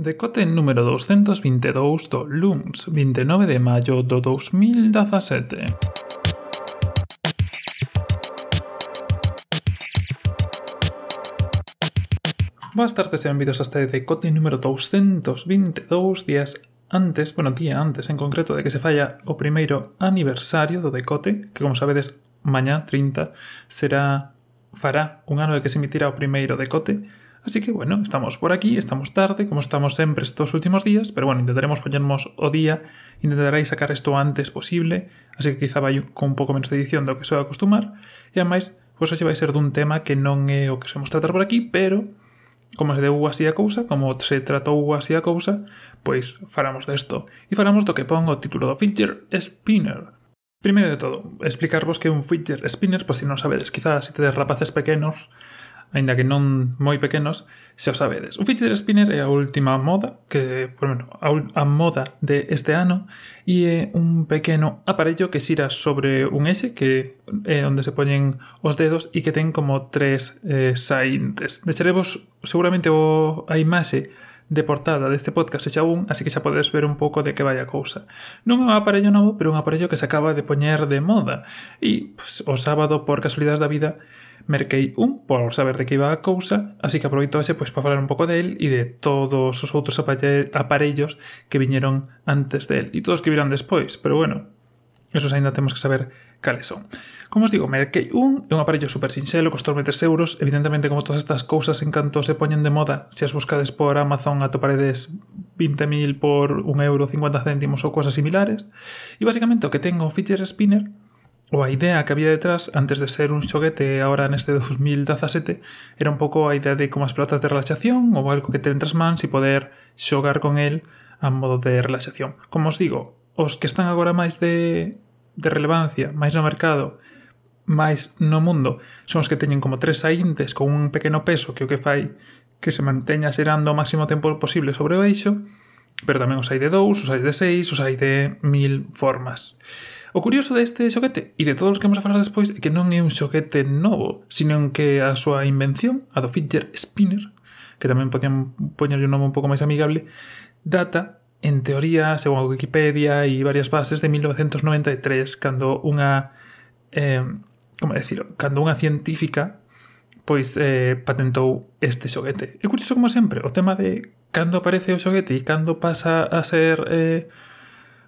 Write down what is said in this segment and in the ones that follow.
Decote número 222 do LUNS, 29 de maio do 2017. Boas tardes e benvidos a este decote número 222 días antes, bueno, día antes en concreto de que se falla o primeiro aniversario do decote, que como sabedes, mañá 30 será fará un ano de que se emitirá o primeiro decote, Así que bueno, estamos por aquí, estamos tarde, como estamos sempre estos últimos días, pero bueno, intentaremos poñermos o día, intentarei sacar isto antes posible, así que quizá vai con un pouco menos de edición do que sou acostumar, e ademais, pois hoxe vai ser dun tema que non é o que somos tratar por aquí, pero como se deu así a cousa, como se tratou así a cousa, pois faramos desto. E faramos do que pon o título do feature Spinner, Primeiro de todo, explicarvos que un feature spinner, pois pues, se non sabedes, quizás se tedes rapaces pequenos, aínda que non moi pequenos, xa o sabedes. O fidget spinner é a última moda, que, por menos, a, a moda de este ano, e é un pequeno aparello que xira sobre un exe que é onde se poñen os dedos e que ten como tres eh, saíntes. Deixaremos seguramente o, a imaxe de portada deste podcast xa un, así que xa podes ver un pouco de que vai a cousa. Non é un aparello novo, pero un aparello que se acaba de poñer de moda. E pues, o sábado, por casualidades da vida, merquei un por saber de que iba a cousa, así que aproveito ese pois pues, para falar un pouco del e de todos os outros aparellos que viñeron antes del e todos que virán despois, pero bueno, Esos aínda temos que saber cales son. Como os digo, Merkei 1 é un aparello super sinxelo, costou 3 euros. Evidentemente, como todas estas cousas, en canto se poñen de moda, se as buscades por Amazon atoparedes 20.000 por 1 euro 50 céntimos ou cousas similares. E basicamente o que ten o Fidget Spinner ou a idea que había detrás antes de ser un xoguete ahora neste 2017 era un pouco a idea de como as pelotas de relaxación ou algo que ten entras mans e poder xogar con el a modo de relaxación. Como os digo, os que están agora máis de, de relevancia, máis no mercado, máis no mundo, son os que teñen como tres saíntes con un pequeno peso que o que fai que se manteña xerando o máximo tempo posible sobre o eixo, pero tamén os hai de dous, os hai de seis, os hai de mil formas. O curioso deste xoguete e de todos os que vamos a falar despois é que non é un xoguete novo, sino que a súa invención, a do fidget spinner, que tamén podían poñerlle un nome un pouco máis amigable, data en teoría, según a Wikipedia e varias bases, de 1993, cando unha... Eh, como decirlo? Cando unha científica pois eh, patentou este xoguete. É curioso como sempre, o tema de cando aparece o xoguete e cando pasa a ser eh,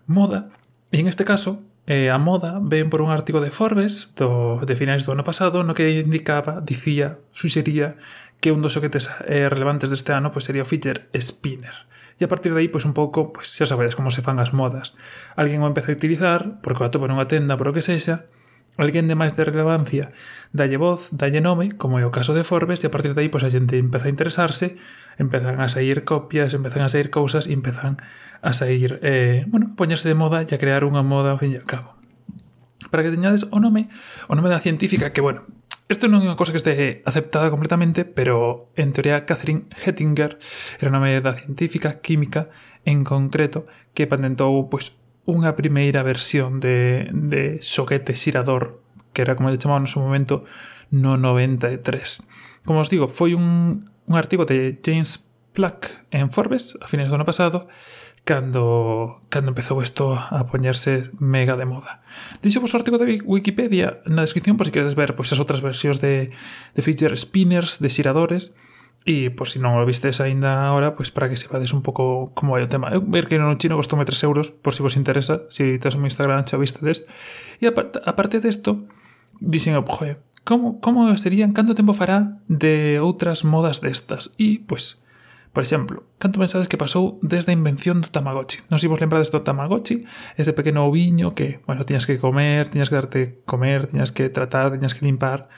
moda. E en este caso, eh, a moda ven por un artigo de Forbes do, de finais do ano pasado no que indicaba, dicía, suxería que un dos xoguetes eh, relevantes deste ano pois sería o Fidget Spinner e a partir de aí, pois un pouco, pois xa sabedes como se fan as modas. Alguén o empeza a utilizar, porque o atopa nunha tenda, por o que sexa, alguén de máis de relevancia dalle voz, dalle nome, como é o caso de Forbes, e a partir de aí pois a xente empeza a interesarse, empezan a sair copias, empezan a sair cousas, e empezan a sair, eh, bueno, a poñerse de moda e a crear unha moda ao fin e ao cabo. Para que teñades o nome, o nome da científica que, bueno, Isto non é unha cosa que este aceptada completamente, pero en teoría Catherine Hettinger era o nome da científica química en concreto que patentou pois, unha primeira versión de, de xoguete xirador que era como lle chamaban no seu momento no 93. Como os digo, foi un, un de James Plack en Forbes a fines do ano pasado cando, cando empezou isto a poñerse mega de moda. Deixo vos o artigo de Wikipedia na descripción por si queres ver pois, as outras versións de, de feature spinners, de xiradores, e por si non o vistes aínda agora, pois para que sepades un pouco como vai o tema. Eu ver que non chino costome 3 euros, por si vos interesa, se si tes o Instagram xa vistedes. E aparte desto, dixen, joder, como, como serían, canto tempo fará de outras modas destas? E, pois, Por exemplo, canto pensades que pasou desde a invención do Tamagotchi? Non sei vos lembrades do Tamagotchi, ese pequeno oviño que, bueno, tiñas que comer, tiñas que darte comer, tiñas que tratar, tiñas que limpar,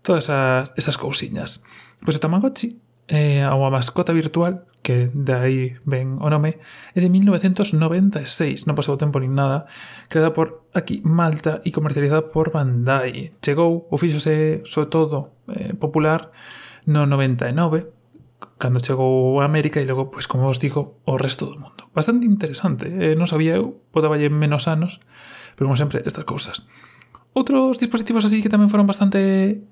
todas esas, esas cousiñas. Pois o Tamagotchi eh, é unha mascota virtual que de aí ven o nome, é de 1996, non pasou tempo nin nada, creada por aquí Malta e comercializada por Bandai. Chegou, ou fíxose, sobre todo, eh, popular no 99, cando chegou a América e logo, pois como vos digo, o resto do mundo. Bastante interesante, eh, non sabía eu, podaballe menos anos, pero como sempre, estas cousas. Outros dispositivos así que tamén foron bastante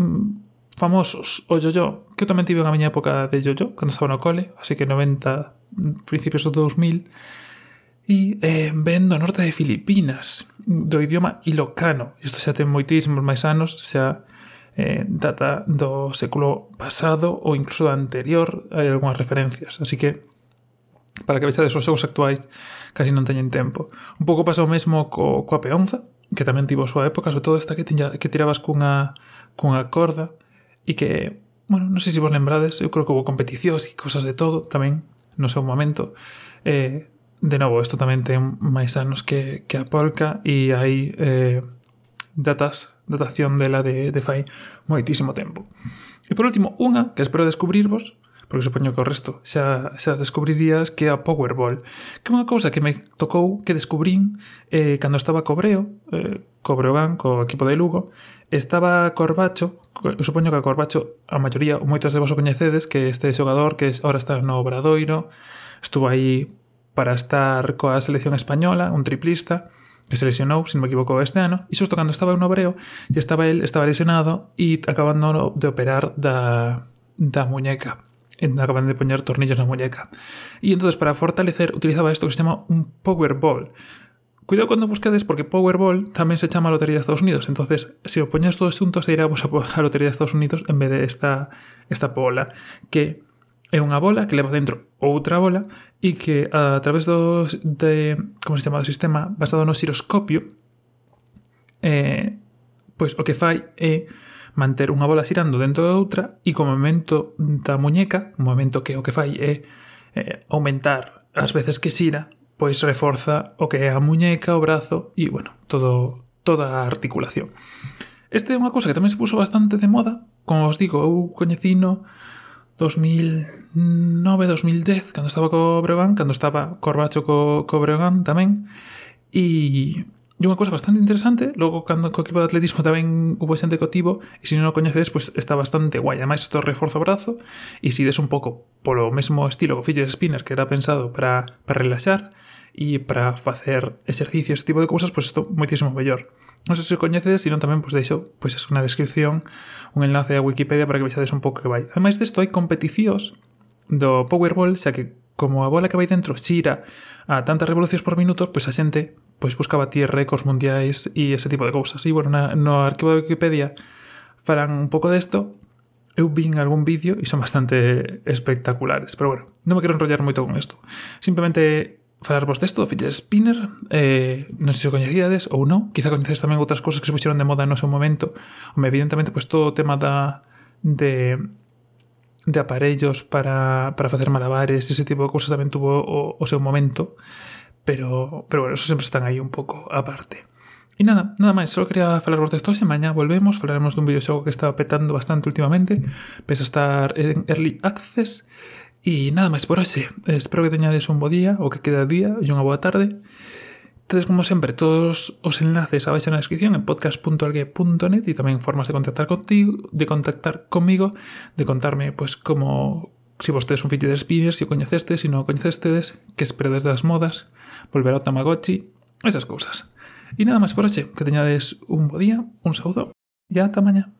mm, famosos, o yo-yo, que eu tamén tive unha miña época de yo-yo, cando estaba no cole, así que 90, principios do 2000, e eh, ven do norte de Filipinas, do idioma ilocano. Isto xa ten moitísimos máis anos, xa eh, data do século pasado ou incluso da anterior, hai algunhas referencias, así que para que vexades os xogos actuais casi non teñen tempo. Un pouco pasa o mesmo co, coa peonza, que tamén tivo a súa época, sobre todo esta que, tiña, que tirabas cunha, cunha corda e que, bueno, non sei se vos lembrades, eu creo que houve competicións e cosas de todo tamén no seu momento. Eh, de novo, isto tamén ten máis anos que, que a polca e hai eh, datas datación dela de, de fai moitísimo tempo. E por último, unha que espero descubrirvos, porque supoño que o resto xa, xa descubrirías que é a Powerball, que é unha cousa que me tocou, que descubrín eh, cando estaba cobreo, eh, cobreogán, co equipo de Lugo, estaba Corbacho, eu supoño que a Corbacho a maioría, moitos de vos o coñecedes, que este xogador que ahora está no Obradoiro, estuvo aí para estar coa selección española, un triplista, que se lesionou, se non me equivoco, este ano, e xusto cando estaba en Obreo, e estaba el, estaba lesionado e acabando de operar da, da muñeca. Acaban de poñer tornillos na muñeca. E entonces para fortalecer utilizaba isto que se chama un Powerball. Cuidado cando buscades porque Powerball tamén se chama Lotería de Estados Unidos. Entonces, se o poñes todos xuntos, se irá a, a Lotería de Estados Unidos en vez de esta, esta bola que é unha bola que leva dentro outra bola e que a través do, de, como se chama, do sistema basado no xiroscopio eh, pois o que fai é manter unha bola xirando dentro da outra e co momento da muñeca, o momento que o que fai é eh, aumentar as veces que xira, pois reforza o que é a muñeca, o brazo e, bueno, todo, toda a articulación. Este é unha cousa que tamén se puso bastante de moda, como os digo, eu coñecino 2009, 2010, cando estaba co Breogán, cando estaba Corbacho co, co Breogán tamén, e E unha cousa bastante interesante, logo cando co equipo de atletismo tamén hubo xente cotivo, e se non o coñecedes, pois está bastante guai. Ademais, isto reforza o brazo, e si des un pouco polo mesmo estilo que fixes spinner, que era pensado para, para relaxar, e para facer exercicios, ese tipo de cousas, pois isto moitísimo mellor. Non sei se o coñecedes, sino tamén, pois deixo, pois es unha descripción un enlace a Wikipedia para que vexades un pouco que vai. Ademais desto, hai competicións do Powerball, xa que como a bola que vai dentro xira a tantas revolucións por minuto, pois a xente pois busca batir récords mundiais e ese tipo de cousas. E, bueno, na, no arquivo de Wikipedia farán un pouco desto, eu vin algún vídeo e son bastante espectaculares, pero bueno, non me quero enrollar moito con isto. Simplemente falarvos desto do fidget spinner eh, non sei se o coñecíades ou non quizá coñecedes tamén outras cosas que se puxeron de moda no seu momento evidentemente pues, todo tema de de aparellos para, para facer malabares ese tipo de cousas tamén tuvo o, o seu momento pero, pero bueno, eso sempre están aí un pouco aparte. E nada, nada máis, só quería falar vos desto e mañá volvemos, falaremos dun videoxogo que estaba petando bastante últimamente, pese a estar en Early Access, E nada máis por hoxe. Espero que teñades un bo día, o que queda día, e unha boa tarde. Tedes, como sempre, todos os enlaces abaixo na descripción en podcast.algue.net e tamén formas de contactar contigo, de contactar comigo, de contarme pois, como se si vostedes un fillo de spinners, se si o coñeceste, se si non o coñecestedes, que esperades das modas, volver ao Tamagotchi, esas cousas. E nada máis por hoxe, que teñades un bo día, un saúdo e ata mañá.